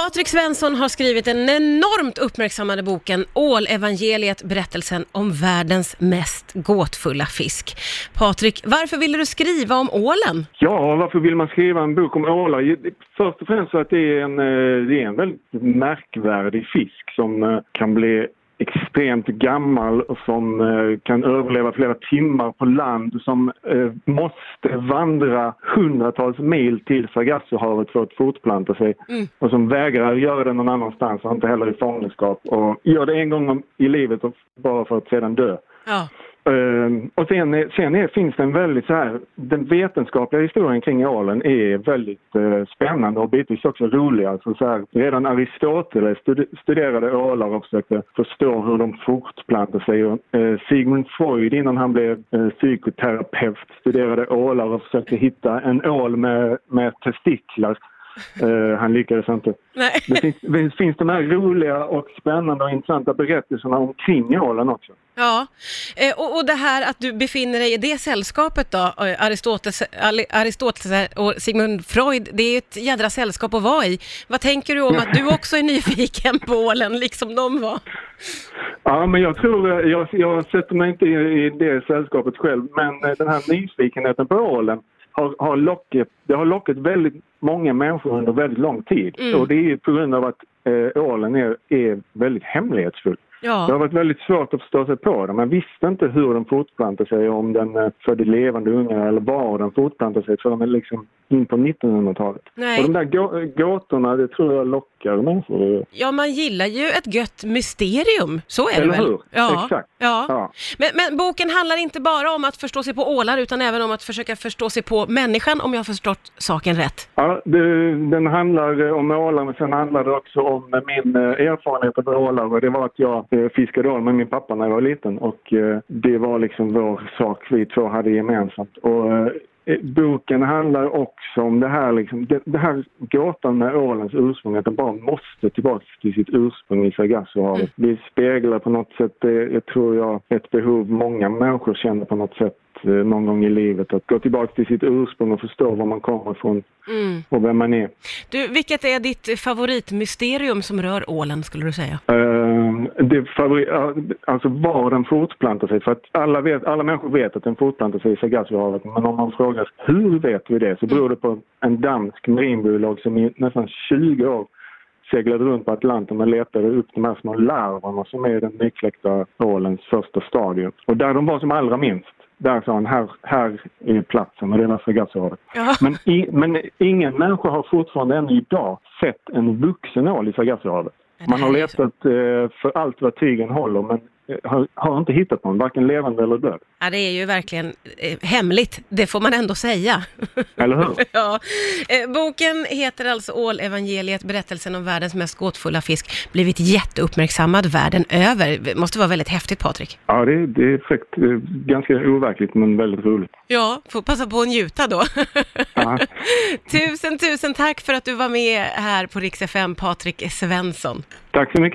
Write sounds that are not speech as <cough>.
Patrik Svensson har skrivit den enormt uppmärksammade boken Ålevangeliet, berättelsen om världens mest gåtfulla fisk. Patrik, varför ville du skriva om ålen? Ja, varför vill man skriva en bok om ålar? Först och främst så att det är en, eh, det är en väldigt märkvärdig fisk som eh, kan bli extremt gammal och som eh, kan överleva flera timmar på land som eh, måste vandra hundratals mil till Sargassohavet för att fortplanta sig Mm. och som vägrar göra det någon annanstans och inte heller i fångenskap och gör det en gång i livet bara för att sedan dö. Ja, Ehm, och sen, sen är, finns det en väldigt så här, den vetenskapliga historien kring ålen är väldigt eh, spännande och bitvis också rolig. Alltså så här, redan Aristoteles studerade ålar och försökte förstå hur de fortplantar sig. Och, eh, Sigmund Freud innan han blev eh, psykoterapeut studerade ålar och försökte hitta en ål med, med testiklar. Eh, han lyckades inte. nej. Det finns, det finns de här roliga och spännande och intressanta berättelserna omkring ålen också. Ja, eh, och, och det här att du befinner dig i det sällskapet då, eh, Aristoteles, Aristoteles och Sigmund Freud, det är ett jädra sällskap att vara i. Vad tänker du om att du <laughs> också är nyfiken på ålen, liksom de var? Ja, men jag tror, eh, jag, jag sätter mig inte i, i det sällskapet själv, men den här nyfikenheten på ålen har, har lockat, det har lockat väldigt många människor under väldigt lång tid. Mm. Och det är på grund av att eh, ålen är, är väldigt hemlighetsfull. Det har Ja, varit väldigt svårt att förstå sig på den. Man visste inte hur den fortplantar sig, om den eh, födde levande ungar eller var den fortplantar sig förrän liksom in på 1900-talet. Nej. Och de där gå- gåtorna, det tror jag lockar människor. ja, man gillar ju ett gött mysterium, så är det Eller väl? hur? Ja. Exakt. Ja. Ja. Men, men boken handlar inte bara om att förstå sig på ålar, utan även om att försöka förstå sig på människan, om jag har förstått saken rätt. Ja, det, den handlar eh, om ålar, men sen handlar det också om eh, min eh, erfarenhet av ålar. Och det var att jag eh, fiskade ål med min pappa när jag var liten och eh, det var liksom vår sak vi två hade gemensamt. Och eh, boken handlar också om det här, liksom, det, det här gåtan med ålens ursprung, att den bara måste tillbaka till sitt ursprung i Sargassohavet. Det speglar på något sätt, det, jag tror jag, ett behov många människor känner på något sätt eh, någon gång i livet. Att gå tillbaka till sitt ursprung och förstå var man kommer ifrån Mm. och vem man är. Du, vilket är ditt favoritmysterium som rör ålen, skulle du säga? Uh, det favori- ja, alltså var den fortplantar sig. För att alla, vet, alla människor vet att den fortplantar sig i Sargassohavet. Men om man frågar hur vet vi det så beror det på en dansk marinbiolog som i nästan 20 år seglade runt på Atlanten och letade upp de här små larverna som är den nykläckta ålens första stadium. Och där de var som allra minst, där sa han här, här är platsen och det var. Ja. Men, i, men ingen människa har fortfarande än idag sett en vuxen ål i det Man har letat eh, för allt vad tygen håller men har, har inte hittat någon, varken levande eller död. Ja, det är ju verkligen eh, hemligt, det får man ändå säga. <laughs> Eller hur? <laughs> ja. eh, boken heter alltså Ålevangeliet, berättelsen om världens mest gåtfulla fisk, blivit jätteuppmärksammad världen över. Det måste vara väldigt häftigt, Patrik. Ja, det, det är fräckt, eh, ganska overkligt men väldigt roligt. Ja, får passa på att njuta då. <laughs> Tusen, tusen tack för att du var med här på Rix FM, Patrik Svensson. Tack så mycket.